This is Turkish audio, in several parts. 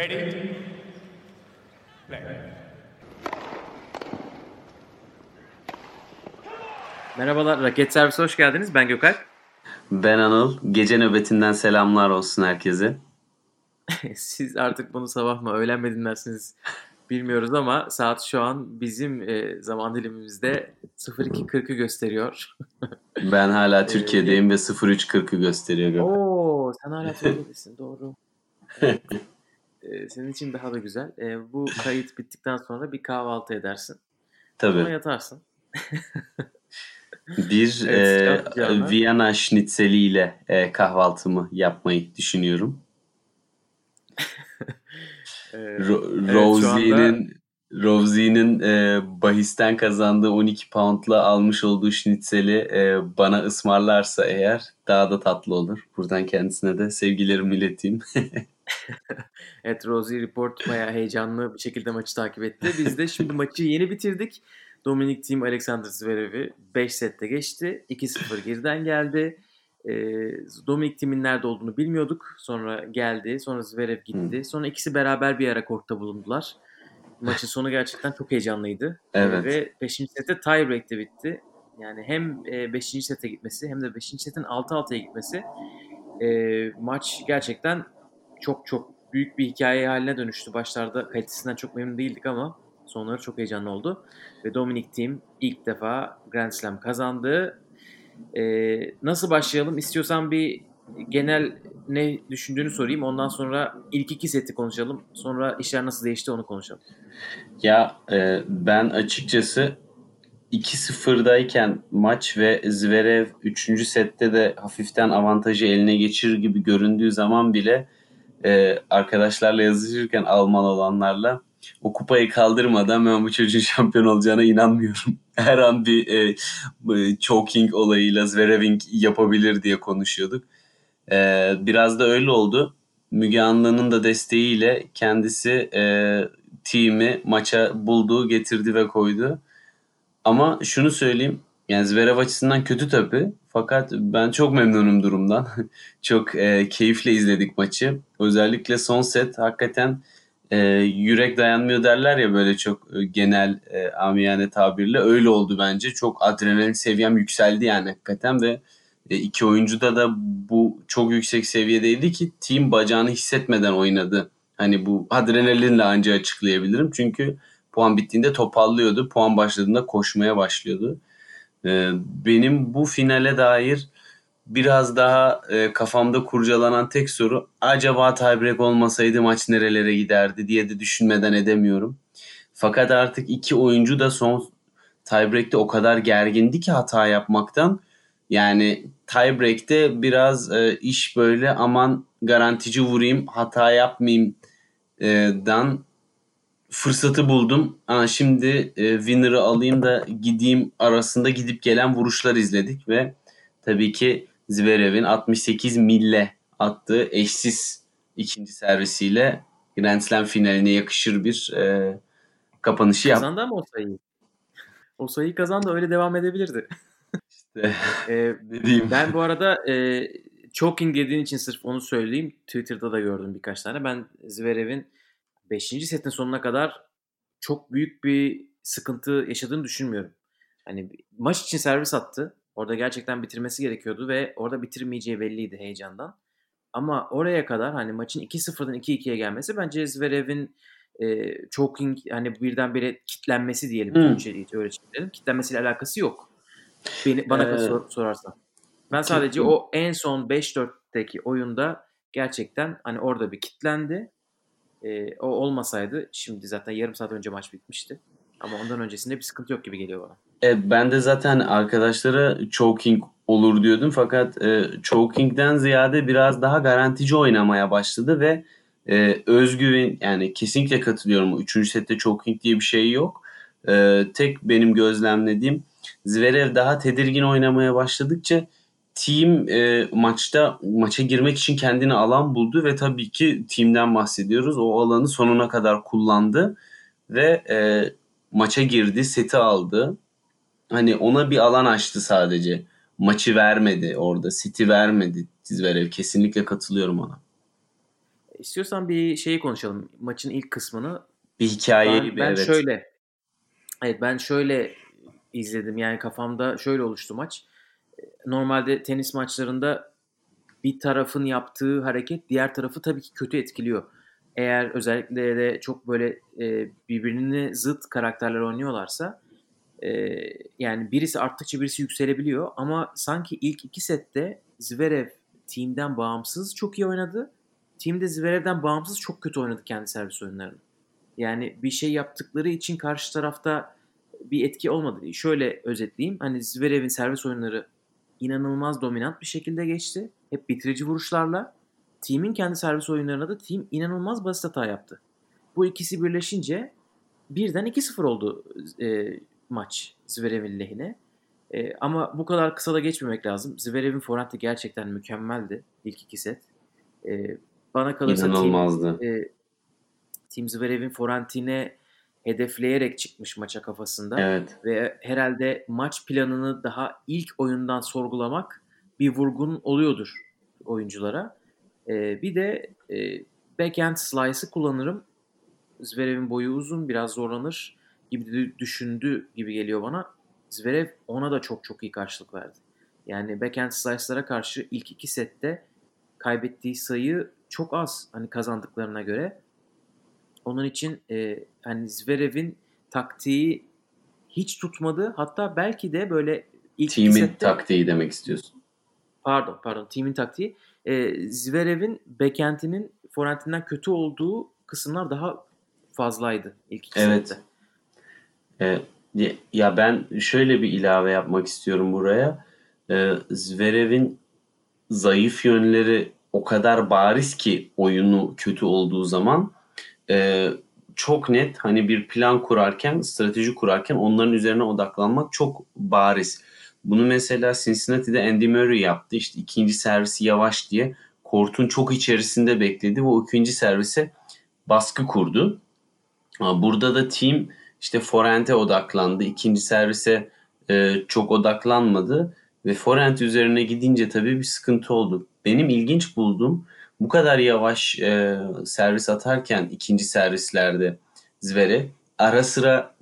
Ready? Play. Merhabalar, Raket Servisi hoş geldiniz. Ben Gökalp. Ben Anıl. Gece nöbetinden selamlar olsun herkese. Siz artık bunu sabah mı, öğlen mi dinlersiniz bilmiyoruz ama saat şu an bizim e, zaman dilimimizde 02.40'ı gösteriyor. Ben hala Türkiye'deyim ve 03.40'ı gösteriyor. Oo, sen hala Türkiye'desin, doğru. Evet. E, senin için daha da güzel. E, bu kayıt bittikten sonra bir kahvaltı edersin. Sonra Tabii. yatarsın. Bir Evet, e. Viyana şnitzeliyle e, kahvaltımı yapmayı düşünüyorum. E, Ro- Evet, Rosie'nin Rosie'nin e, bahisten kazandığı 12 poundla almış olduğu şnitzeli e, bana ısmarlarsa eğer daha da tatlı olur. Buradan kendisine de sevgilerimi ileteyim. Evet Rosie Report bayağı heyecanlı bir şekilde maçı takip etti. Biz de şimdi maçı yeni bitirdik. Dominic Thiem Alexander Zverev'i 5 sette geçti. 2-0 geriden geldi. Ee, Dominic Thiem'in nerede olduğunu bilmiyorduk. Sonra geldi. Sonra Zverev gitti. Sonra ikisi beraber bir ara kortta bulundular. Maçın sonu gerçekten çok heyecanlıydı. Evet. Ee, ve 5. sette tiebreak'te bitti. Yani hem 5. sete gitmesi hem de 5. setin 6-6'ya gitmesi e, maç gerçekten çok çok büyük bir hikaye haline dönüştü. Başlarda kalitesinden çok memnun değildik ama sonları çok heyecanlı oldu. Ve Dominic Thiem ilk defa Grand Slam kazandı. Ee, nasıl başlayalım? İstiyorsan bir genel ne düşündüğünü sorayım. Ondan sonra ilk iki seti konuşalım. Sonra işler nasıl değişti onu konuşalım. Ya e, ben açıkçası 2-0'dayken maç ve Zverev 3. sette de hafiften avantajı eline geçirir gibi göründüğü zaman bile e, arkadaşlarla yazışırken Alman olanlarla o kupayı kaldırmadan ben bu çocuğun şampiyon olacağına inanmıyorum. Her an bir e, choking olayıyla Zverev'in yapabilir diye konuşuyorduk. E, biraz da öyle oldu. Müge Anlı'nın da desteğiyle kendisi e, team'i maça buldu, getirdi ve koydu. Ama şunu söyleyeyim. Yani Zverev açısından kötü tabii. Fakat ben çok memnunum durumdan. çok e, keyifle izledik maçı. Özellikle son set hakikaten e, yürek dayanmıyor derler ya böyle çok e, genel e, amiyane tabirle. Öyle oldu bence. Çok adrenalin seviyem yükseldi yani hakikaten ve e, iki oyuncuda da bu çok yüksek seviyedeydi ki team bacağını hissetmeden oynadı. Hani bu adrenalinle ancak açıklayabilirim. Çünkü puan bittiğinde topallıyordu. Puan başladığında koşmaya başlıyordu. Ee, benim bu finale dair biraz daha e, kafamda kurcalanan tek soru acaba tiebreak olmasaydı maç nerelere giderdi diye de düşünmeden edemiyorum. Fakat artık iki oyuncu da son tiebreak'te o kadar gergindi ki hata yapmaktan. Yani tiebreak'te biraz e, iş böyle aman garantici vurayım hata yapmayayım e, dan fırsatı buldum. Aa, şimdi e, winner'ı alayım da gideyim arasında gidip gelen vuruşlar izledik ve tabii ki Zverev'in 68 mille attığı eşsiz ikinci servisiyle Grand Slam finaline yakışır bir e, kapanışı yaptı. Kazandı ama o sayıyı. O sayıyı kazandı öyle devam edebilirdi. İşte, ne diyeyim? Ben bu arada e, choking dediğin için sırf onu söyleyeyim. Twitter'da da gördüm birkaç tane. Ben Zverev'in 5. setin sonuna kadar çok büyük bir sıkıntı yaşadığını düşünmüyorum. Hani maç için servis attı. Orada gerçekten bitirmesi gerekiyordu ve orada bitirmeyeceği belliydi heyecandan. Ama oraya kadar hani maçın 2-0'dan 2-2'ye gelmesi bence Zverev'in e, choking hani birdenbire kitlenmesi diyelim. Hmm. Öyle çevirelim. Kitlenmesiyle alakası yok. Beni, bana Ee, sor- sorarsan. Ben sadece o en son 5-4'teki oyunda gerçekten hani orada bir kitlendi. Ee, o olmasaydı şimdi zaten yarım saat önce maç bitmişti. Ama ondan öncesinde bir sıkıntı yok gibi geliyor bana. E, ben de zaten arkadaşlara choking olur diyordum fakat e, choking'den ziyade biraz daha garantici oynamaya başladı ve e, özgüven yani kesinlikle katılıyorum. Üçüncü sette choking diye bir şey yok. E, tek benim gözlemlediğim Zverev daha tedirgin oynamaya başladıkça team e, maçta maça girmek için kendine alan buldu ve tabii ki team'den bahsediyoruz. O alanı sonuna kadar kullandı ve e, maça girdi, seti aldı hani ona bir alan açtı sadece. Maçı vermedi orada. City vermedi Zverev. Kesinlikle katılıyorum ona. İstiyorsan bir şeyi konuşalım. Maçın ilk kısmını. Bir hikaye Ben, gibi ben evet. şöyle Evet ben şöyle izledim. Yani kafamda şöyle oluştu maç. Normalde tenis maçlarında bir tarafın yaptığı hareket diğer tarafı tabii ki kötü etkiliyor. Eğer özellikle de çok böyle e, birbirine zıt karakterler oynuyorlarsa e, yani birisi arttıkça birisi yükselebiliyor. Ama sanki ilk iki sette Zverev team'den bağımsız çok iyi oynadı. Team de Zverev'den bağımsız çok kötü oynadı kendi servis oyunlarını. Yani bir şey yaptıkları için karşı tarafta bir etki olmadı. Şöyle özetleyeyim. Hani Zverev'in servis oyunları inanılmaz dominant bir şekilde geçti. Hep bitirici vuruşlarla. Team'in kendi servis oyunlarına da team inanılmaz basit hata yaptı. Bu ikisi birleşince birden 2-0 oldu e, maç Zverev'in lehine. E, ama bu kadar kısa da geçmemek lazım. Zverev'in forehand'i gerçekten mükemmeldi ilk iki set. E, bana kalırsa team, İnanılmazdı. e, Team Zverev'in forehand'ine hedefleyerek çıkmış maça kafasında. Evet. Ve herhalde maç planını daha ilk oyundan sorgulamak bir vurgun oluyordur oyunculara. Ee, bir de e, backhand slice'ı kullanırım. Zverev'in boyu uzun, biraz zorlanır gibi düşündü gibi geliyor bana. Zverev ona da çok çok iyi karşılık verdi. Yani backhand slice'lara karşı ilk iki sette kaybettiği sayı çok az hani kazandıklarına göre. Onun için e, hani Zverev'in taktiği hiç tutmadı. Hatta belki de böyle ilk Team'in sette taktiği demek istiyorsun. pardon pardon team'in taktiği e, Zverev'in backhand'inin forehand'inden kötü olduğu kısımlar daha fazlaydı ilk iki Evet. sette. Ee, ya- ben şöyle bir ilave yapmak istiyorum buraya. Ee, Zverev'in zayıf yönleri o kadar bariz ki oyunu kötü olduğu zaman e, çok net hani bir plan kurarken, strateji kurarken onların üzerine odaklanmak çok bariz. Bunu mesela Cincinnati'de Andy Murray yaptı. İşte ikinci servisi yavaş diye kortun çok içerisinde bekledi ve o ikinci servise baskı kurdu. Burada da team işte forehand'e odaklandı. İkinci servise e, çok odaklanmadı. Ve forehand üzerine gidince tabii bir sıkıntı oldu. Benim ilginç bulduğum bu kadar yavaş e, servis atarken ikinci servislerde Zverev ara sıra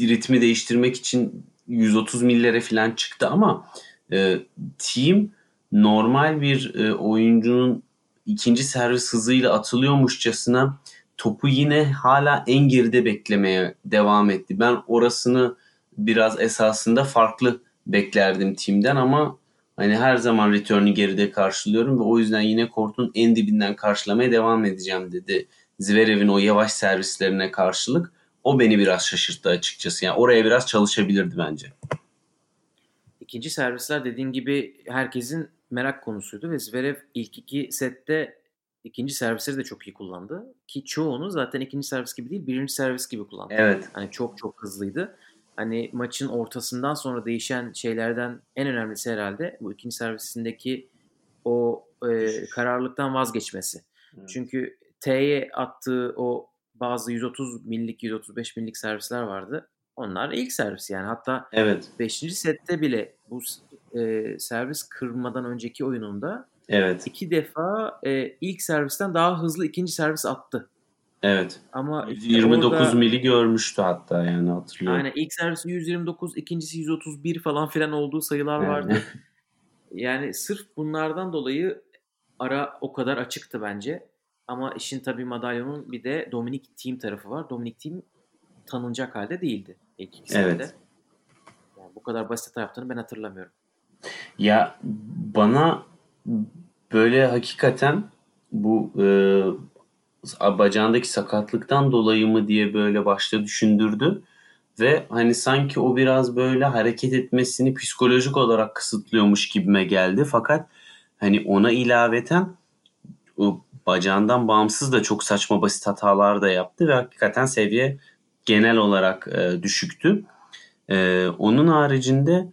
ritmi değiştirmek için 130 millere falan çıktı ama e, team normal bir e, oyuncunun ikinci servis hızıyla atılıyormuşçasına topu yine hala en geride beklemeye devam etti. Ben orasını biraz esasında farklı beklerdim timden ama hani her zaman return'ü geride karşılıyorum ve o yüzden yine kortun en dibinden karşılamaya devam edeceğim dedi. Zverev'in o yavaş servislerine karşılık o beni biraz şaşırttı açıkçası. Yani oraya biraz çalışabilirdi bence. İkinci servisler dediğin gibi herkesin merak konusuydu ve Zverev ilk iki sette ikinci servisleri de çok iyi kullandı. Ki çoğunu zaten ikinci servis gibi değil birinci servis gibi kullandı. Evet. Hani çok çok hızlıydı. Hani maçın ortasından sonra değişen şeylerden en önemlisi herhalde bu ikinci servisindeki o e, kararlılıktan vazgeçmesi. Evet. Çünkü T'ye attığı o bazı 130 millik 135 millik servisler vardı. Onlar ilk servis yani. Hatta Evet. 5. sette bile bu e, servis kırmadan önceki oyununda Evet. iki defa e, ilk servisten daha hızlı ikinci servis attı. Evet. Ama işte 29 orada- mili görmüştü hatta yani hatırlıyorum. Aynen ilk servisi 129, ikincisi 131 falan filan olduğu sayılar vardı. Yani. Yani sırf bunlardan dolayı ara o kadar açıktı bence. Ama işin tabii madalyonun bir de Dominic Team tarafı var. Dominic Team tanınacak halde değildi ilk iki Evet. Yani bu kadar basit yaptığını ben hatırlamıyorum. Ya bana böyle hakikaten bu e, bacağındaki sakatlıktan dolayı mı diye böyle başta düşündürdü. Ve hani sanki o biraz böyle hareket etmesini psikolojik olarak kısıtlıyormuş gibime geldi. Fakat hani ona ilaveten bacağından bağımsız da çok saçma basit hatalar da yaptı ve hakikaten seviye genel olarak e, düşüktü. E, onun haricinde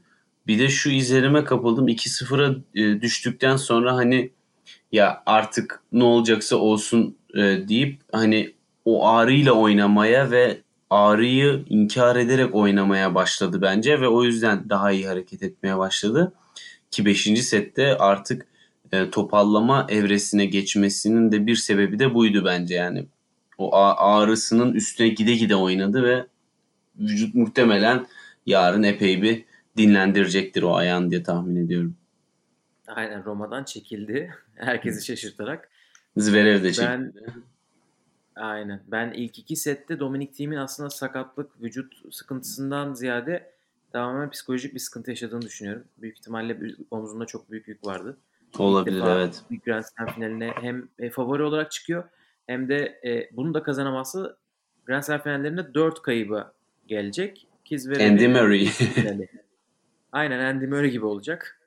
bir de şu izlenime kapıldım. 2-0'a e, düştükten sonra hani ya artık ne olacaksa olsun e, deyip hani o ağrıyla oynamaya ve ağrıyı inkar ederek oynamaya başladı bence ve o yüzden daha iyi hareket etmeye başladı. Ki 5. sette artık e, topallama evresine geçmesinin de bir sebebi de buydu bence yani. O ağrısının üstüne gide gide oynadı ve vücut muhtemelen yarın epey bir dinlendirecektir o ayağını diye tahmin ediyorum. Aynen Roma'dan çekildi. Herkesi şaşırtarak. Zverev de çekildi. Ben, aynen. Ben ilk iki sette Dominic Thiem'in aslında sakatlık, vücut sıkıntısından ziyade tamamen psikolojik bir sıkıntı yaşadığını düşünüyorum. Büyük ihtimalle omzunda çok büyük yük vardı. Olabilir evet. Bir Grand Slam finaline hem e, favori olarak çıkıyor hem de e, bunu da kazanamazsa Grand Slam finallerinde 4 kaybı gelecek. Kiz ve Andy Murray. Aynen Andy Murray gibi olacak.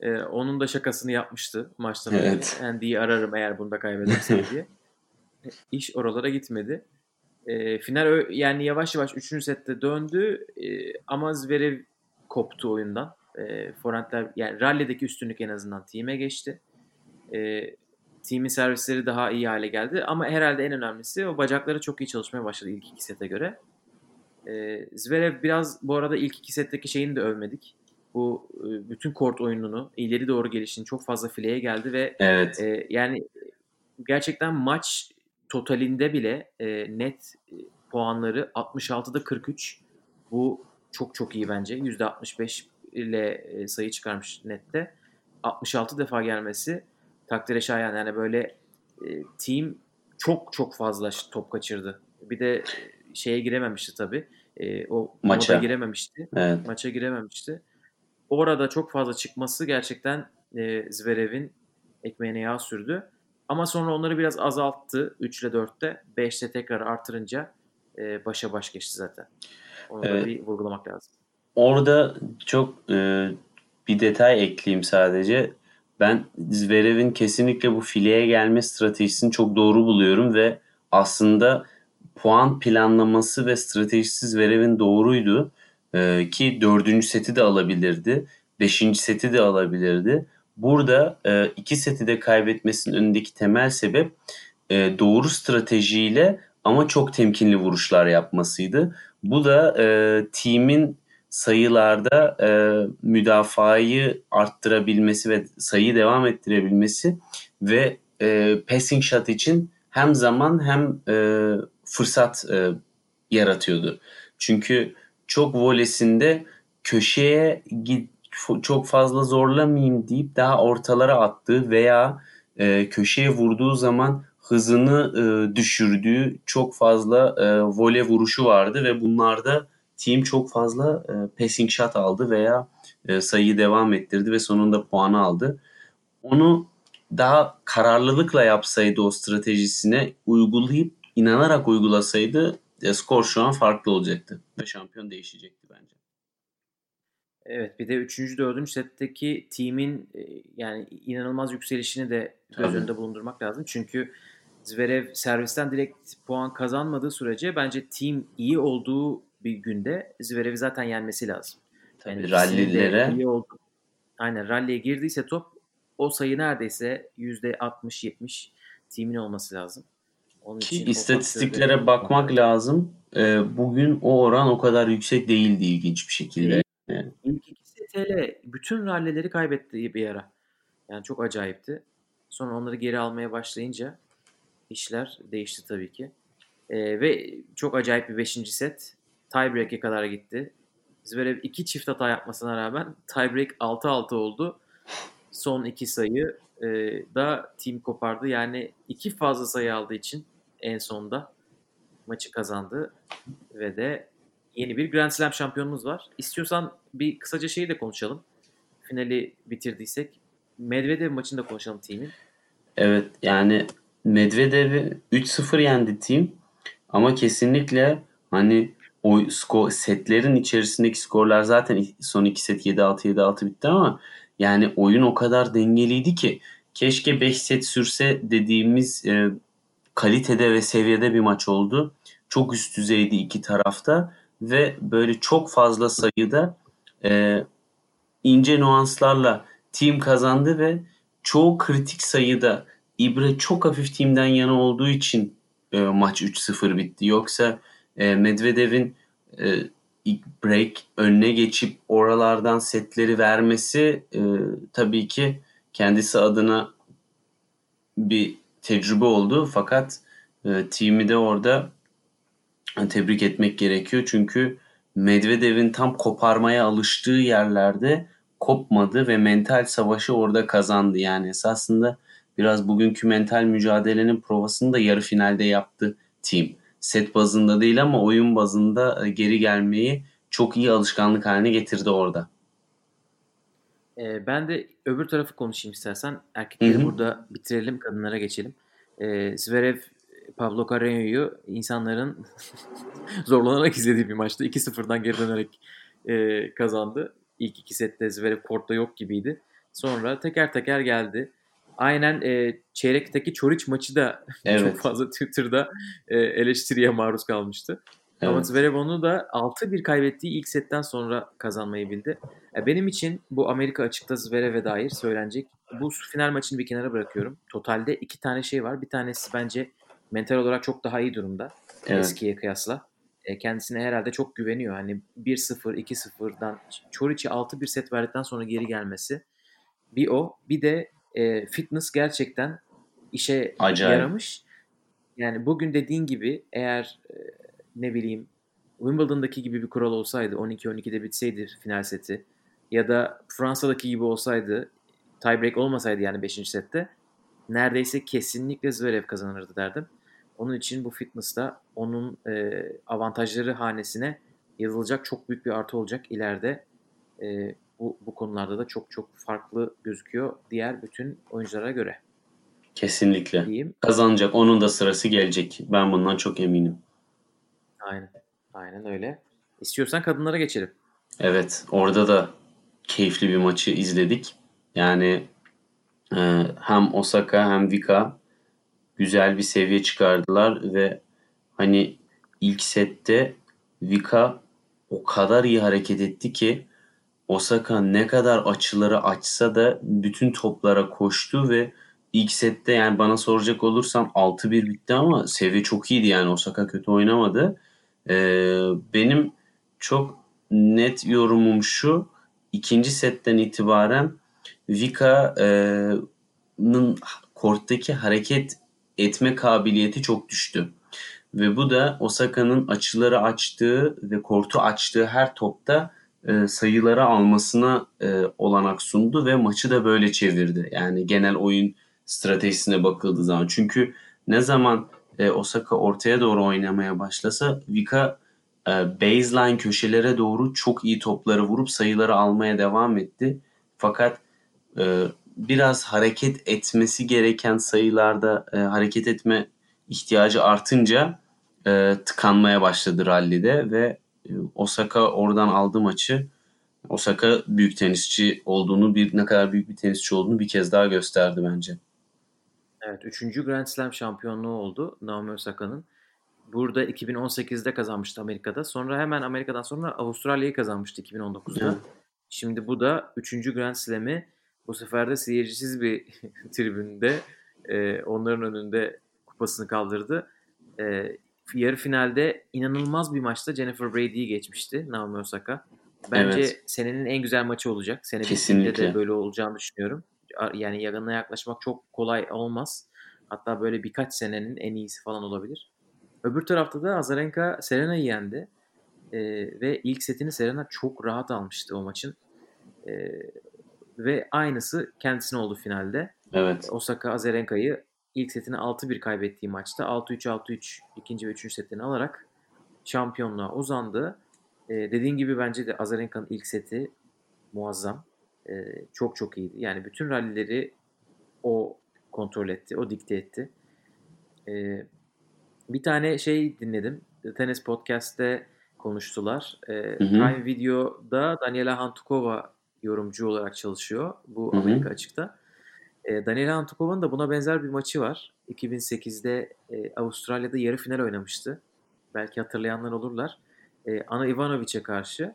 Ee, onun da şakasını yapmıştı maçtan önce. Evet. Andy'yi ararım eğer bunda kaybedersem diye. İş oralara gitmedi. E, final yani yavaş yavaş 3. sette döndü e, ama Zverev koptu oyundan. E, forentler yani rally'deki üstünlük en azından team'e geçti. E, team'in servisleri daha iyi hale geldi ama herhalde en önemlisi o bacakları çok iyi çalışmaya başladı ilk iki sete göre. E, Zverev biraz bu arada ilk iki setteki şeyini de övmedik. Bu e, bütün kort oyununu, ileri doğru gelişini çok fazla fileye geldi ve evet. e, yani gerçekten maç totalinde bile e, net e, puanları 66'da 43. Bu çok çok iyi bence. %65 ile e, sayı çıkarmış nette. 66 defa gelmesi takdire şayan. Yani böyle e, team çok çok fazla top kaçırdı. Bir de şeye girememişti tabii. E, o maça girememişti. Evet. Maça girememişti. Orada çok fazla çıkması gerçekten e, Zverev'in ekmeğine yağ sürdü. Ama sonra onları biraz azalttı 3 ile 4'te. 5'te tekrar artırınca e, başa baş geçti zaten. Onu evet. da bir vurgulamak lazım. Orada çok e, bir detay ekleyeyim sadece. Ben Zverev'in kesinlikle bu fileye gelme stratejisini çok doğru buluyorum ve aslında puan planlaması ve stratejisi Zverev'in doğruydu. Ee, ki dördüncü seti de alabilirdi. Beşinci seti de alabilirdi. Burada e, iki seti de kaybetmesinin önündeki temel sebep e, doğru stratejiyle ama çok temkinli vuruşlar yapmasıydı. Bu da e, team'in sayılarda e, müdafayı arttırabilmesi ve sayıyı devam ettirebilmesi ve e, passing shot için hem zaman hem e, fırsat e, yaratıyordu. Çünkü çok volesinde köşeye git çok fazla zorlamayayım deyip daha ortalara attığı veya e, köşeye vurduğu zaman hızını e, düşürdüğü çok fazla e, vole vuruşu vardı ve bunlarda team çok fazla e, passing shot aldı veya e, sayıyı devam ettirdi ve sonunda puanı aldı. Onu daha kararlılıkla yapsaydı o stratejisine uygulayıp inanarak uygulasaydı e, skor şu an farklı olacaktı ve şampiyon değişecekti bence. Evet bir de 3. 4. setteki team'in e, yani inanılmaz yükselişini de göz önünde bulundurmak lazım. Çünkü Zverev servisten direkt puan kazanmadığı sürece bence team iyi olduğu bir günde Zverev'i zaten yenmesi lazım. Tabii yani rallilere. Iyi oldu. Aynen ralliye girdiyse top o sayı neredeyse %60-70 team'in olması lazım. Onun Ki istatistiklere bakmak lazım. Ee, bugün o oran o kadar yüksek değildi ilginç bir şekilde. Yani. İlk ikisi TL bütün rallileri kaybetti bir ara. Yani çok acayipti. Sonra onları geri almaya başlayınca işler değişti tabii ki. Ee, ve çok acayip bir 5. set. Tiebreak'e kadar gitti. Zverev iki çift hata yapmasına rağmen tiebreak 6-6 oldu. Son iki sayı e, da team kopardı. Yani iki fazla sayı aldığı için en sonda maçı kazandı ve de yeni bir Grand Slam şampiyonumuz var. İstiyorsan bir kısaca şeyi de konuşalım. Finali bitirdiysek Medvedev maçını da konuşalım team'in. Evet yani Medvedev'i 3-0 yendi team ama kesinlikle hani o skor, setlerin içerisindeki skorlar zaten son iki set 7-6 7-6 bitti ama yani oyun o kadar dengeliydi ki keşke 5 set sürse dediğimiz e, kalitede ve seviyede bir maç oldu. Çok üst düzeydi iki tarafta ve böyle çok fazla sayıda e, ince nüanslarla team kazandı ve çoğu kritik sayıda İbre çok hafif team'den yana olduğu için e, maç 3-0 bitti. Yoksa e, Medvedev'in e, ilk break önüne geçip oralardan setleri vermesi e, tabii ki kendisi adına bir tecrübe oldu. Fakat e, team'i de orada e, tebrik etmek gerekiyor. Çünkü Medvedev'in tam koparmaya alıştığı yerlerde kopmadı ve mental savaşı orada kazandı. Yani esasında biraz bugünkü mental mücadelenin provasını da yarı finalde yaptı team. Set bazında değil ama oyun bazında e, geri gelmeyi çok iyi alışkanlık haline getirdi orada. Ee, ben de öbür tarafı konuşayım istersen. Erkekleri Hı hı. burada bitirelim, kadınlara geçelim. Ee, Zverev, Pablo Carreño'yu insanların zorlanarak izlediği bir maçta 2-0'dan geri dönerek e, kazandı. İlk iki sette Zverev kortta yok gibiydi. Sonra teker teker geldi. Aynen e, çeyrekteki Çoric maçı da Evet. çok fazla Twitter'da e, eleştiriye maruz kalmıştı. Ama Evet. Zverev onu da 6-1 kaybettiği ilk setten sonra kazanmayı bildi. Ya benim için bu Amerika açıkta Zverev'e dair söylenecek. Bu final maçını bir kenara bırakıyorum. Totalde iki tane şey var. Bir tanesi bence mental olarak çok daha iyi durumda. Evet. Eskiye kıyasla. E, kendisine herhalde çok güveniyor. Hani 1-0, 2-0'dan Çoriç'i 6-1 set verdikten sonra geri gelmesi. Bir o. Bir de e, fitness gerçekten işe Acayip. yaramış. Yani bugün dediğin gibi eğer e, ne bileyim Wimbledon'daki gibi bir kural olsaydı 12-12'de bitseydi final seti ya da Fransa'daki gibi olsaydı tiebreak olmasaydı yani 5. sette neredeyse kesinlikle Zverev kazanırdı derdim. Onun için bu fitness'ta onun e, avantajları hanesine yazılacak çok büyük bir artı olacak ileride. E, bu, bu konularda da çok çok farklı gözüküyor diğer bütün oyunculara göre Kesinlikle. diyeyim. Kazanacak. Onun da sırası gelecek. Ben bundan çok eminim. Aynen. Aynen öyle. İstiyorsan kadınlara geçelim. Evet, orada da keyifli bir maçı izledik. Yani e, hem Osaka hem Vika güzel bir seviye çıkardılar ve hani ilk sette Vika o kadar iyi hareket etti ki Osaka ne kadar açıları açsa da bütün toplara koştu ve ilk sette yani bana soracak olursan 6-1 bitti ama seviye çok iyiydi yani Osaka kötü oynamadı. Ee, benim çok net yorumum şu. ikinci setten itibaren Vika'nın korttaki hareket etme kabiliyeti çok düştü. Ve bu da Osaka'nın açıları açtığı ve kortu açtığı her topta e, sayıları almasına e, olanak sundu ve maçı da böyle çevirdi. Yani genel oyun stratejisine bakıldığı zaman. Çünkü ne zaman e, Osaka ortaya doğru oynamaya başlasa Vika e, baseline köşelere doğru çok iyi topları vurup sayıları almaya devam etti. Fakat biraz hareket etmesi gereken sayılarda hareket etme ihtiyacı artınca tıkanmaya başladı rallide ve Osaka oradan aldı maçı. Osaka büyük tenisçi olduğunu, bir ne kadar büyük bir tenisçi olduğunu bir kez daha gösterdi bence. Evet, 3. Grand Slam şampiyonluğu oldu Naomi Osaka'nın. Burada 2018'de kazanmıştı Amerika'da. Sonra hemen Amerika'dan sonra Avustralya'yı kazanmıştı 2019'da. Evet. Şimdi bu da 3. Grand Slam'i bu sefer de seyircisiz bir tribünde e, onların önünde kupasını kaldırdı. E, yarı finalde inanılmaz bir maçta Jennifer Brady'yi geçmişti Naomi Osaka. Bence Evet. senenin en güzel maçı olacak. Sene Kesinlikle. de böyle olacağını düşünüyorum. Yani yanına yaklaşmak çok kolay olmaz. Hatta böyle birkaç senenin en iyisi falan olabilir. Öbür tarafta da Azarenka Serena'yı yendi. Ee, ve ilk setini Serena çok rahat almıştı o maçın. Ee, ve aynısı kendisine oldu finalde. Evet. Osaka Azarenka'yı ilk setini 6-1 kaybettiği maçta 6-3 6-3 ikinci ve üçüncü setlerini alarak şampiyonluğa uzandı. Ee, dediğin gibi bence de Azarenka'nın ilk seti muazzam. Ee, çok çok iyiydi. Yani bütün rallileri o kontrol etti, o dikte etti. Ee, bir tane şey dinledim. The Tennis Podcast'te konuştular. Ee, hı. Prime Video'da Daniela Hantukova yorumcu olarak çalışıyor bu Hı hı. Amerika açıkta. E, Daniela Hantukova'nın da buna benzer bir maçı var. 2008'de e, Avustralya'da yarı final oynamıştı. Belki hatırlayanlar olurlar. E, Ana Ivanovic'e karşı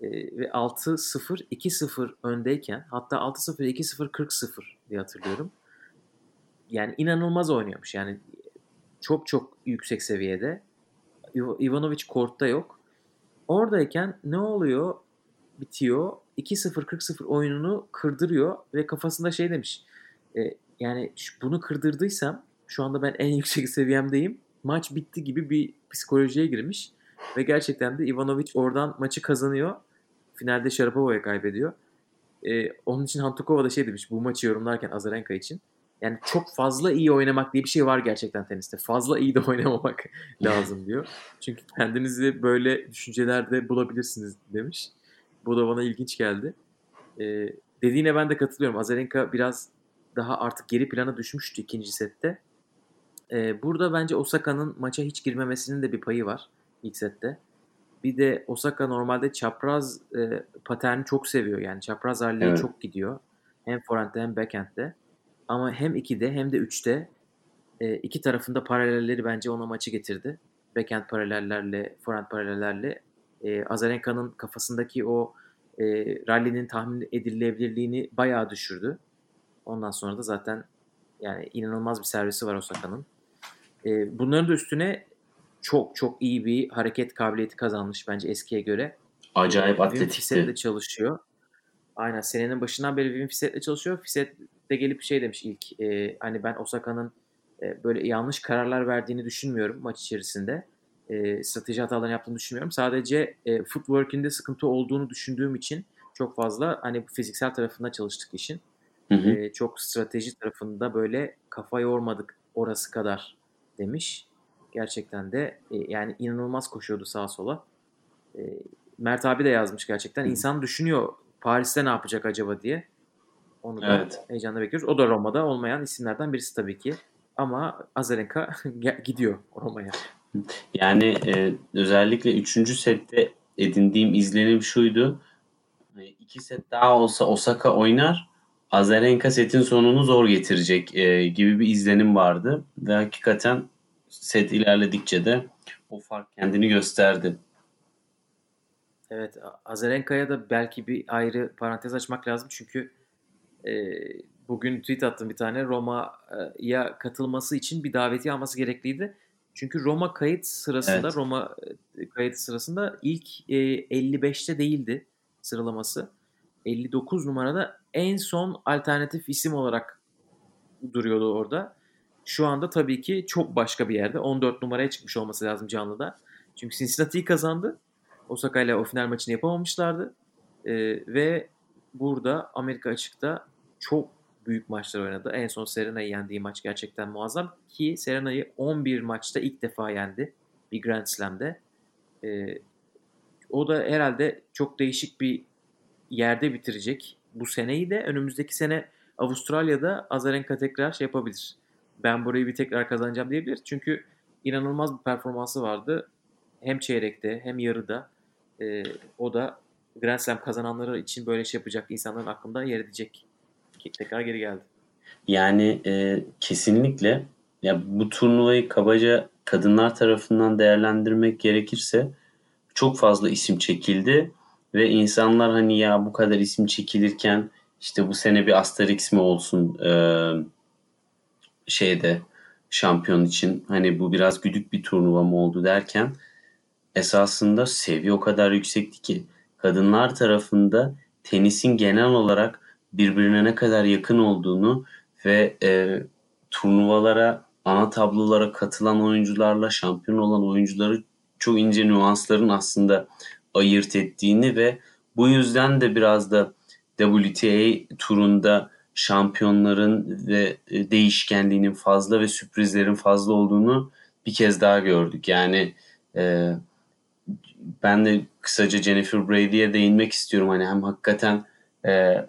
e, ve 6-0, 2-0 öndeyken hatta 6-0, 2-0, 40-0 diye hatırlıyorum. Yani inanılmaz oynuyormuş. Yani çok çok yüksek seviyede. Iv- Ivanovic kortta yok. Oradayken ne oluyor? Bitiyor. 2-0-40-0 oyununu kırdırıyor ve kafasında şey demiş. E, yani bunu kırdırdıysam şu anda ben en yüksek seviyemdeyim. Maç bitti gibi bir psikolojiye girmiş. Ve gerçekten de Ivanovic oradan maçı kazanıyor. Finalde Sharapova'ya kaybediyor. Ee, onun için Hantukova da şey demiş bu maçı yorumlarken Azarenka için. Yani çok fazla iyi oynamak diye bir şey var gerçekten teniste. Fazla iyi de oynamamak lazım diyor. Çünkü kendinizi böyle düşüncelerde bulabilirsiniz demiş. Bu da bana ilginç geldi. Ee, dediğine ben de katılıyorum. Azarenka biraz daha artık geri plana düşmüştü ikinci sette. Ee, burada bence Osaka'nın maça hiç girmemesinin de bir payı var ilk sette. Bir de Osaka normalde çapraz e, paterni çok seviyor. Yani çapraz halleri evet. çok gidiyor. Hem forehand'de hem backhand'de. Ama hem 2'de hem de 3'te e, iki tarafında paralelleri bence ona maçı getirdi. Backhand paralellerle, forehand paralellerle e, Azarenka'nın kafasındaki o e, rally'nin tahmin edilebilirliğini bayağı düşürdü. Ondan sonra da zaten yani inanılmaz bir servisi var Osaka'nın. E, bunların da üstüne çok çok iyi bir hareket kabiliyeti kazanmış bence eskiye göre. Acayip atletikti. Wim çalışıyor. Aynen senenin başından beri Wim Fiset'le çalışıyor. Fiset de gelip şey demiş ilk e, hani ben Osaka'nın e, böyle yanlış kararlar verdiğini düşünmüyorum maç içerisinde. E, strateji hatalarını yaptığını düşünmüyorum. Sadece e, footwork'inde sıkıntı olduğunu düşündüğüm için çok fazla hani fiziksel tarafında çalıştık işin. Hı hı. E, çok strateji tarafında böyle kafa yormadık orası kadar demiş. Gerçekten de e, yani inanılmaz koşuyordu sağa sola. E, Mert abi de yazmış gerçekten. Hı. İnsan düşünüyor Paris'te ne yapacak acaba diye. Onu da evet. heyecanla bekliyoruz. O da Roma'da olmayan isimlerden birisi tabii ki. Ama Azarenka gidiyor Roma'ya. Yani e, özellikle 3. sette edindiğim izlenim şuydu. E, iki set daha olsa Osaka oynar. Azarenka setin sonunu zor getirecek e, gibi bir izlenim vardı. Ve hakikaten set ilerledikçe de o fark kendini gösterdi. Evet Azarenka'ya da belki bir ayrı parantez açmak lazım. Çünkü e, bugün tweet attım bir tane Roma'ya katılması için bir daveti alması gerekliydi. Çünkü Roma kayıt sırasında evet. Roma e, kayıt sırasında ilk e, 55'te değildi sıralaması. 59 numarada en son alternatif isim olarak duruyordu orada. Şu anda tabii ki çok başka bir yerde. 14 numaraya çıkmış olması lazım canlıda. Çünkü Cincinnati'yi kazandı. Osaka ile o final maçını yapamamışlardı. Ee, ve burada Amerika açıkta çok büyük maçlar oynadı. En son Serena'yı yendiği maç gerçekten muazzam. Ki Serena'yı 11 maçta ilk defa yendi. Bir Grand Slam'de. Ee, o da herhalde çok değişik bir yerde bitirecek. Bu seneyi de önümüzdeki sene Avustralya'da Azarenka tekrar şey yapabilir ben burayı bir tekrar kazanacağım diyebilir. Çünkü inanılmaz bir performansı vardı. Hem çeyrekte hem yarıda. E, o da Grand Slam kazananları için böyle şey yapacak insanların aklında yer edecek. Tekrar geri geldi. Yani e, kesinlikle ya bu turnuvayı kabaca kadınlar tarafından değerlendirmek gerekirse çok fazla isim çekildi ve insanlar hani ya bu kadar isim çekilirken işte bu sene bir Asterix mi olsun e, şeyde şampiyon için? Hani bu biraz güdük bir turnuva mı oldu? derken esasında seviye o kadar yüksekti ki kadınlar tarafında tenisin genel olarak birbirine ne kadar yakın olduğunu ve e, turnuvalara ana tablolara katılan oyuncularla şampiyon olan oyuncuları çok ince nüansların aslında ayırt ettiğini ve bu yüzden de biraz da WTA turunda şampiyonların ve e, değişkenliğinin fazla ve sürprizlerin fazla olduğunu bir kez daha gördük. Yani e, ben de kısaca Jennifer Brady'ye değinmek istiyorum. Hani hem hakikaten e,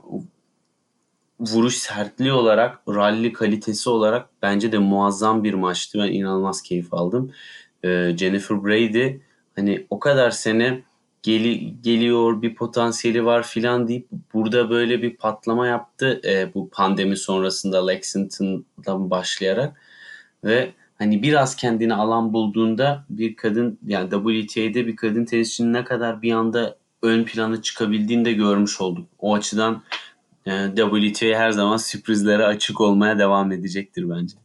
vuruş sertliği olarak, rally kalitesi olarak bence de muazzam bir maçtı. Ben inanılmaz keyif aldım. E, Jennifer Brady hani o kadar sene geli, geliyor bir potansiyeli var filan deyip burada böyle bir patlama yaptı e, bu pandemi sonrasında Lexington'dan başlayarak ve hani biraz kendini alan bulduğunda bir kadın yani WTA'de bir kadın tenisçinin ne kadar bir anda ön plana çıkabildiğini de görmüş olduk. O açıdan e, WTA her zaman sürprizlere açık olmaya devam edecektir bence.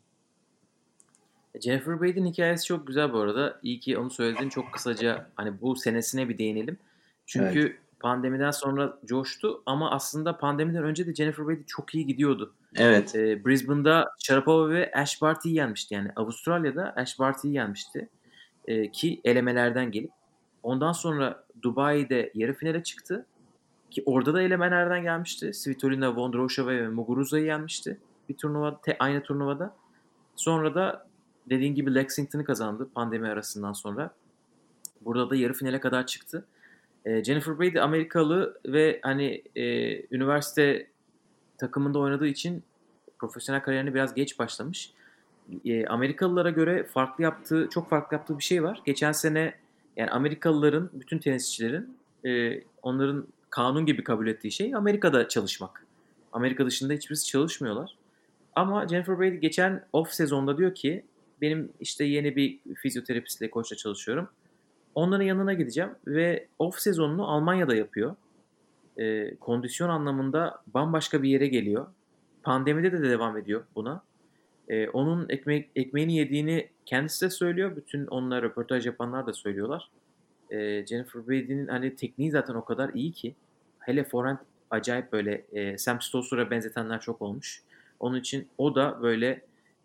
Jennifer Brady'nin hikayesi çok güzel bu arada. İyi ki onu söyledin. Çok kısaca hani bu senesine bir değinelim. Çünkü evet. pandemiden sonra coştu ama aslında pandemiden önce de Jennifer Brady çok iyi gidiyordu. Evet. Ee, Brisbane'da Sharapova ve Ash Barty'yi yenmişti. Yani Avustralya'da Ash Barty'yi yenmişti. Ee, ki elemelerden gelip. Ondan sonra Dubai'de yarı finale çıktı. Ki orada da elemelerden gelmişti. Svitolina, Vondrousova ve Muguruza'yı yenmişti. Bir turnuva, te, aynı turnuvada. Sonra da dediğin gibi Lexington'ı kazandı pandemi arasından sonra. Burada da yarı finale kadar çıktı. E, Jennifer Brady Amerikalı ve hani e, üniversite takımında oynadığı için profesyonel kariyerini biraz geç başlamış. E, Amerikalılara göre farklı yaptığı, çok farklı yaptığı bir şey var. Geçen sene yani Amerikalıların, bütün tenisçilerin e, onların kanun gibi kabul ettiği şey Amerika'da çalışmak. Amerika dışında hiçbirisi çalışmıyorlar. Ama Jennifer Brady geçen off sezonda diyor ki benim işte yeni bir fizyoterapistle, koçla çalışıyorum. Onların yanına gideceğim ve off sezonunu Almanya'da yapıyor. E, kondisyon anlamında bambaşka bir yere geliyor. Pandemide de devam ediyor buna. E, onun ekmek, ekmeğini yediğini kendisi de söylüyor. Bütün onlar röportaj yapanlar da söylüyorlar. E, Jennifer Brady'nin hani tekniği zaten o kadar iyi ki. Hele forehand acayip böyle e, Sam Stosur'a benzetenler çok olmuş. Onun için o da böyle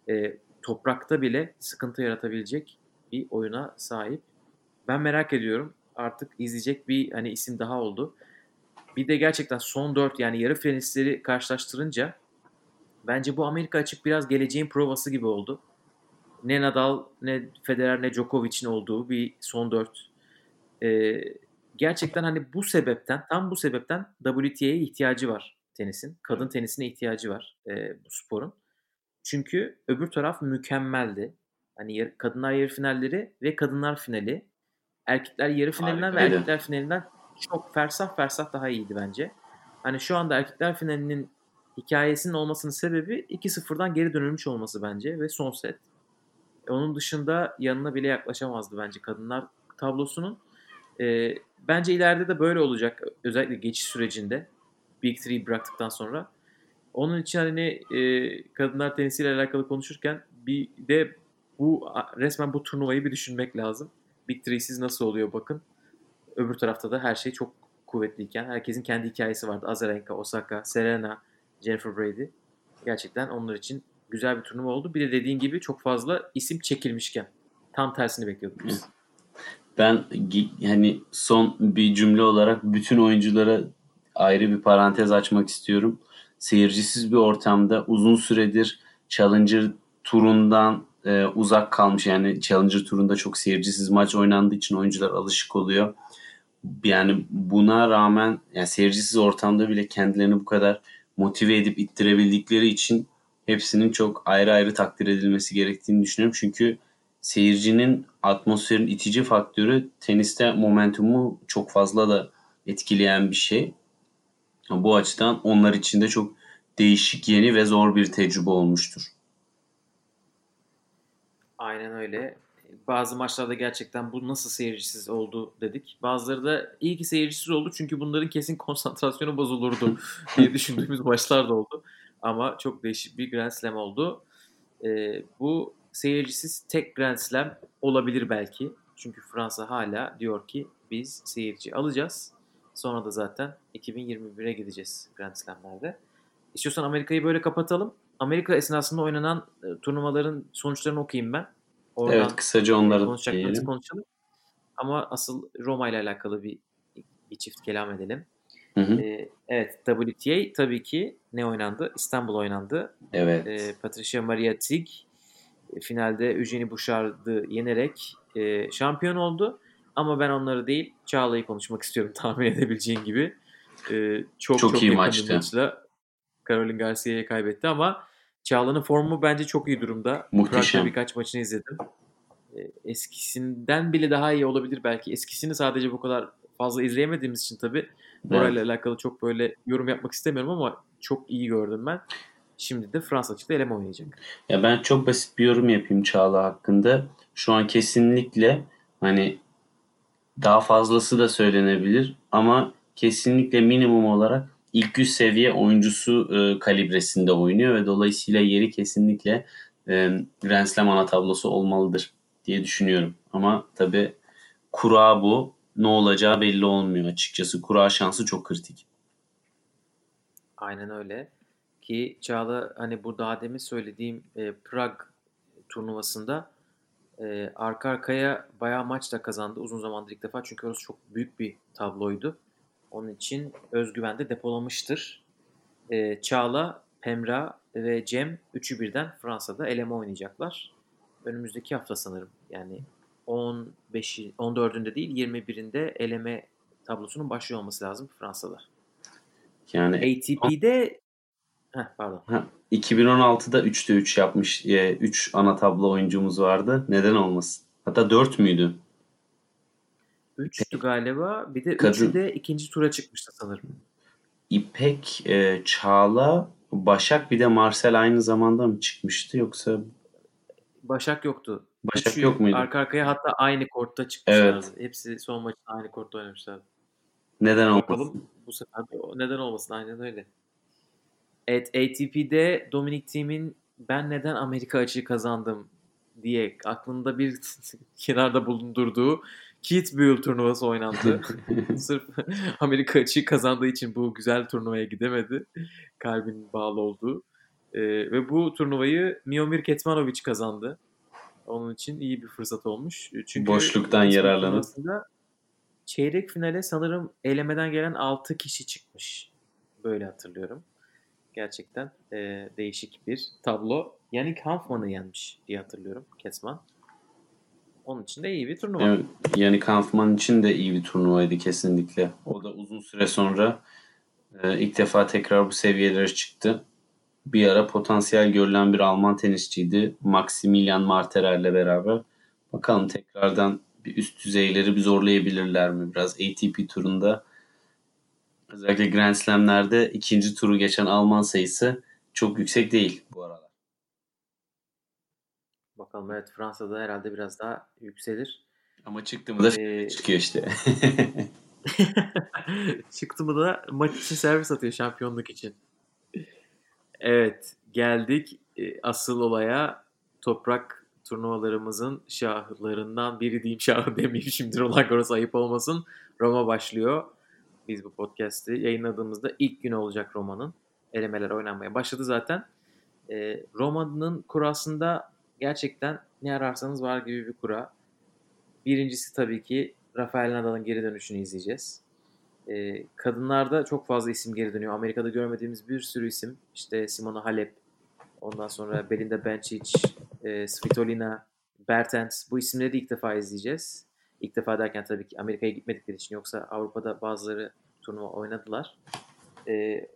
e, toprakta bile sıkıntı yaratabilecek bir oyuna sahip. Ben merak ediyorum. Artık izleyecek bir hani isim daha oldu. Bir de gerçekten son 4 yani yarı finalistleri karşılaştırınca bence bu Amerika açık biraz geleceğin provası gibi oldu. Ne Nadal, ne Federer, ne Djokovic'in olduğu bir son 4. Ee, gerçekten hani bu sebepten, tam bu sebepten WTA'ye ihtiyacı var tenisin. Kadın tenisine ihtiyacı var e, bu sporun. Çünkü öbür taraf mükemmeldi. Hani kadınlar yarı finalleri ve kadınlar finali. Erkekler yarı finalinden ve erkekler finalinden çok fersah fersah daha iyiydi bence. Hani şu anda erkekler finalinin hikayesinin olmasının sebebi 2-0'dan geri dönülmüş olması bence ve son set. E, onun dışında yanına bile yaklaşamazdı bence kadınlar tablosunun. E, bence ileride de böyle olacak. Özellikle geçiş sürecinde. Big Three bıraktıktan sonra. Onun için hani e, kadınlar tenisiyle alakalı konuşurken bir de bu resmen bu turnuvayı bir düşünmek lazım. Big Three'siz nasıl oluyor bakın. Öbür tarafta da her şey çok kuvvetliyken herkesin kendi hikayesi vardı. Azarenka, Osaka, Serena, Jennifer Brady. Gerçekten onlar için güzel bir turnuva oldu. Bir de dediğin gibi çok fazla isim çekilmişken. Tam tersini bekliyorduk biz. Ben yani son bir cümle olarak bütün oyunculara ayrı bir parantez açmak istiyorum. Seyircisiz bir ortamda uzun süredir Challenger turundan e, uzak kalmış. Yani Challenger turunda çok seyircisiz maç oynandığı için oyuncular alışık oluyor. Yani buna rağmen yani seyircisiz ortamda bile kendilerini bu kadar motive edip ittirebildikleri için hepsinin çok ayrı ayrı takdir edilmesi gerektiğini düşünüyorum. Çünkü seyircinin atmosferin itici faktörü teniste momentumu çok fazla da etkileyen bir şey. Bu açıdan onlar için de çok değişik, yeni ve zor bir tecrübe olmuştur. Aynen öyle. Bazı maçlarda gerçekten bu nasıl seyircisiz oldu dedik. Bazıları da iyi ki seyircisiz oldu çünkü bunların kesin konsantrasyonu bozulurdu diye düşündüğümüz maçlar da oldu. Ama çok değişik bir Grand Slam oldu. Ee, bu seyircisiz tek Grand Slam olabilir belki. Çünkü Fransa hala diyor ki biz seyirci alacağız. Sonra da zaten 2021'e gideceğiz Grand Slam'lerde. İstiyorsan Amerika'yı böyle kapatalım. Amerika esnasında oynanan e, turnuvaların sonuçlarını okuyayım ben. Oradan evet kısaca onları konuşacaklarımızı konuşalım. Ama asıl Roma ile alakalı bir bir çift kelam edelim. Hı hı. Ee, evet WTA tabii ki ne oynandı? İstanbul oynandı. Evet. Ee, Patricia Maria Tig e, finalde Eugenie Bouchard'ı yenerek e, şampiyon oldu. Ama ben onları değil Çağla'yı konuşmak istiyorum tahmin edebileceğin gibi. Ee, çok çok, çok iyi maçtı. maçla Caroline Garcia'ya kaybetti ama Çağla'nın formu bence çok iyi durumda. Muhteşem. Prag'da birkaç maçını izledim. Ee, eskisinden bile daha iyi olabilir belki. Eskisini sadece bu kadar fazla izleyemediğimiz için tabii evet. orayla alakalı çok böyle yorum yapmak istemiyorum ama çok iyi gördüm ben. Şimdi de Fransa açıkta eleme oynayacak. Ya ben çok basit bir yorum yapayım Çağla hakkında. Şu an kesinlikle hani daha fazlası da söylenebilir ama kesinlikle minimum olarak ilk üst seviye oyuncusu e, kalibresinde oynuyor ve dolayısıyla yeri kesinlikle e, Grand Slam ana tablosu olmalıdır diye düşünüyorum. Ama tabi kura bu ne olacağı belli olmuyor açıkçası. Kura şansı çok kritik. Aynen öyle. Ki Çağla hani burada Adem'in söylediğim e, Prag turnuvasında e, arka arkaya bayağı maç da kazandı. Uzun zamandır ilk defa. Çünkü orası çok büyük bir tabloydu. Onun için özgüven de depolamıştır. E, Çağla, Pemra ve Cem üçü birden Fransa'da eleme oynayacaklar. Önümüzdeki hafta sanırım. Yani 15'i 14'ünde değil 21'inde eleme tablosunun başlıyor olması lazım Fransa'da. Yani ATP'de Heh, pardon. ha, 2016'da 3'te 3 yapmış 3 ana tablo oyuncumuz vardı. Neden olmasın? Hatta 4 müydü? 3'tü galiba. Bir de Kadın- 3'ü de ikinci tura çıkmıştı sanırım. İpek, e, Çağla, Başak bir de Marcel aynı zamanda mı çıkmıştı yoksa Başak yoktu. Başak Üçü yok muydu? Arka arkaya hatta aynı kortta çıkmışlardı. Evet. Hepsi son maçta aynı kortta oynamışlardı. Neden Bakalım olmasın? bu sefer de neden olmasın aynen öyle. Evet ATP'de Dominic Thiem'in ben neden Amerika açığı kazandım diye aklında bir kenarda bulundurduğu Kitzbühel turnuvası oynandı. Sırf Amerika açığı kazandığı için bu güzel turnuvaya gidemedi. Kalbinin bağlı olduğu. Ee, ve bu turnuvayı Miomir Ketmanovic kazandı. Onun için iyi bir fırsat olmuş. Çünkü Boşluktan yararlanıp. çeyrek finale sanırım elemeden gelen 6 kişi çıkmış. Böyle hatırlıyorum. Gerçekten e, değişik bir tablo. Yannick Hanfman'ı yenmiş diye hatırlıyorum Kesman. Onun için de iyi bir turnuva. Evet, Kampman için de iyi bir turnuvaydı kesinlikle. O da uzun süre sonra e, ilk defa tekrar bu seviyelere çıktı. Bir ara potansiyel görülen bir Alman tenisçiydi. Maximilian Marterer'le beraber. Bakalım tekrardan bir üst düzeyleri bir zorlayabilirler mi? Biraz ATP turunda özellikle Grand Slam'lerde ikinci turu geçen Alman sayısı çok yüksek değil bu aralar. Bakalım evet Fransa'da herhalde biraz daha yükselir. Ama çıktı mı da Ee, çıkıyor işte. Çıktı mı da maç için servis atıyor şampiyonluk için. Evet geldik e, asıl olaya toprak turnuvalarımızın şahlarından biri diyeyim şahı demeyeyim şimdi Roland Garros ayıp olmasın. Roma başlıyor. Biz bu podcast'i yayınladığımızda ilk gün olacak Roma'nın. Elemeler oynanmaya başladı zaten. E, Roma'nın kurasında gerçekten ne ararsanız var gibi bir kura. Birincisi tabii ki Rafael Nadal'ın geri dönüşünü izleyeceğiz. Ee, kadınlarda çok fazla isim geri dönüyor. Amerika'da görmediğimiz bir sürü isim. İşte Simona Halep, ondan sonra Belinda Bencic, e, Svitolina, Bertens. Bu isimleri de ilk defa izleyeceğiz. İlk defa derken tabii ki Amerika'ya gitmedikleri için yoksa Avrupa'da bazıları turnuva oynadılar. Ee,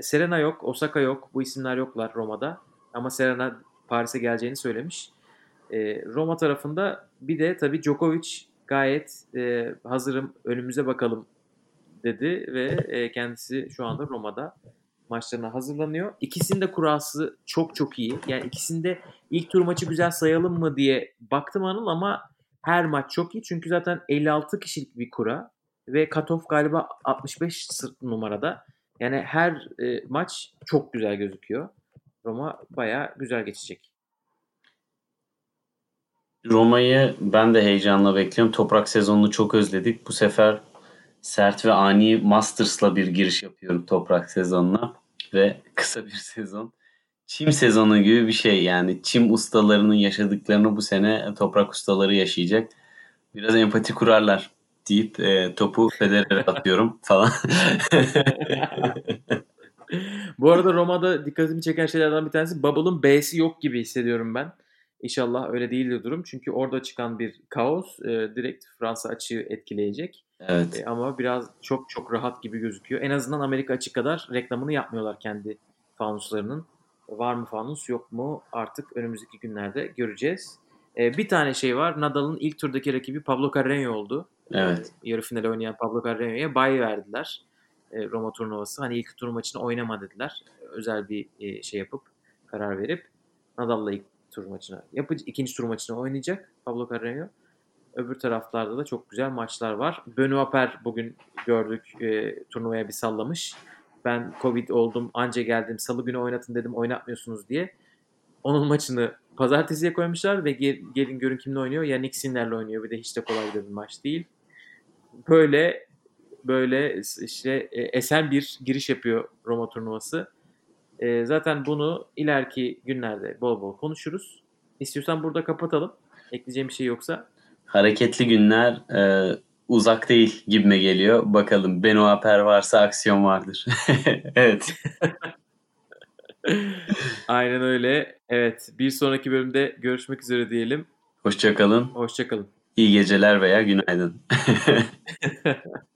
Serena yok, Osaka yok. Bu isimler yoklar Roma'da. Ama Serena Paris'e geleceğini söylemiş. Ee, Roma tarafında bir de tabii Djokovic gayet e, hazırım önümüze bakalım dedi ve e, kendisi şu anda Roma'da maçlarına hazırlanıyor. İkisinin de kurası çok çok iyi. Yani ikisinde ilk tur maçı güzel sayalım mı diye baktım Anıl ama her maç çok iyi. Çünkü zaten 56 kişilik bir kura ve cutoff galiba 65 numarada. Yani her e, maç çok güzel gözüküyor. Roma bayağı güzel geçecek. Roma'yı ben de heyecanla bekliyorum. Toprak sezonunu çok özledik. Bu sefer sert ve ani Masters'la bir giriş yapıyorum toprak sezonuna. Ve kısa bir sezon. Çim sezonu gibi bir şey yani. Çim ustalarının yaşadıklarını bu sene toprak ustaları yaşayacak. Biraz empati kurarlar deyip e, topu Federer'e atıyorum falan. Bu arada Roma'da dikkatimi çeken şeylerden bir tanesi Bubble'ın B'si yok gibi hissediyorum ben. İnşallah öyle değildir durum. Çünkü orada çıkan bir kaos e, direkt Fransa açığı etkileyecek. evet. E, ama biraz çok çok rahat gibi gözüküyor. En azından Amerika açık kadar reklamını yapmıyorlar kendi fanuslarının. Var mı fanus yok mu artık önümüzdeki günlerde göreceğiz. E, bir tane şey var. Nadal'ın ilk turdaki rakibi Pablo Carreño oldu. Evet. E, yarı finale oynayan Pablo Carreño'ya bay verdiler. E, Roma turnuvası. Hani ilk tur maçını oynama dediler. Özel bir e, şey yapıp karar verip Nadal'la ilk tur maçına yapıcı ikinci tur maçını oynayacak Pablo Carreño. Öbür taraflarda da çok güzel maçlar var. Benoît Per bugün gördük e, turnuvaya bir sallamış. Ben Covid oldum anca geldim salı günü oynatın dedim oynatmıyorsunuz diye. Onun maçını pazartesiye koymuşlar ve gel, gelin görün kimle oynuyor. Yannick Sinner'le oynuyor. Bir de hiç de kolay bir maç değil. böyle böyle işte e, esen bir giriş yapıyor Roma turnuvası. E, zaten bunu ileriki günlerde bol bol konuşuruz. İstiyorsan burada kapatalım. Ekleyeceğim bir şey yoksa. Hareketli günler e, uzak değil gibime geliyor. Bakalım Beno Aper varsa aksiyon vardır. evet. Aynen öyle. Evet. Bir sonraki bölümde görüşmek üzere diyelim. Hoşçakalın. Hoşçakalın. İyi geceler veya günaydın.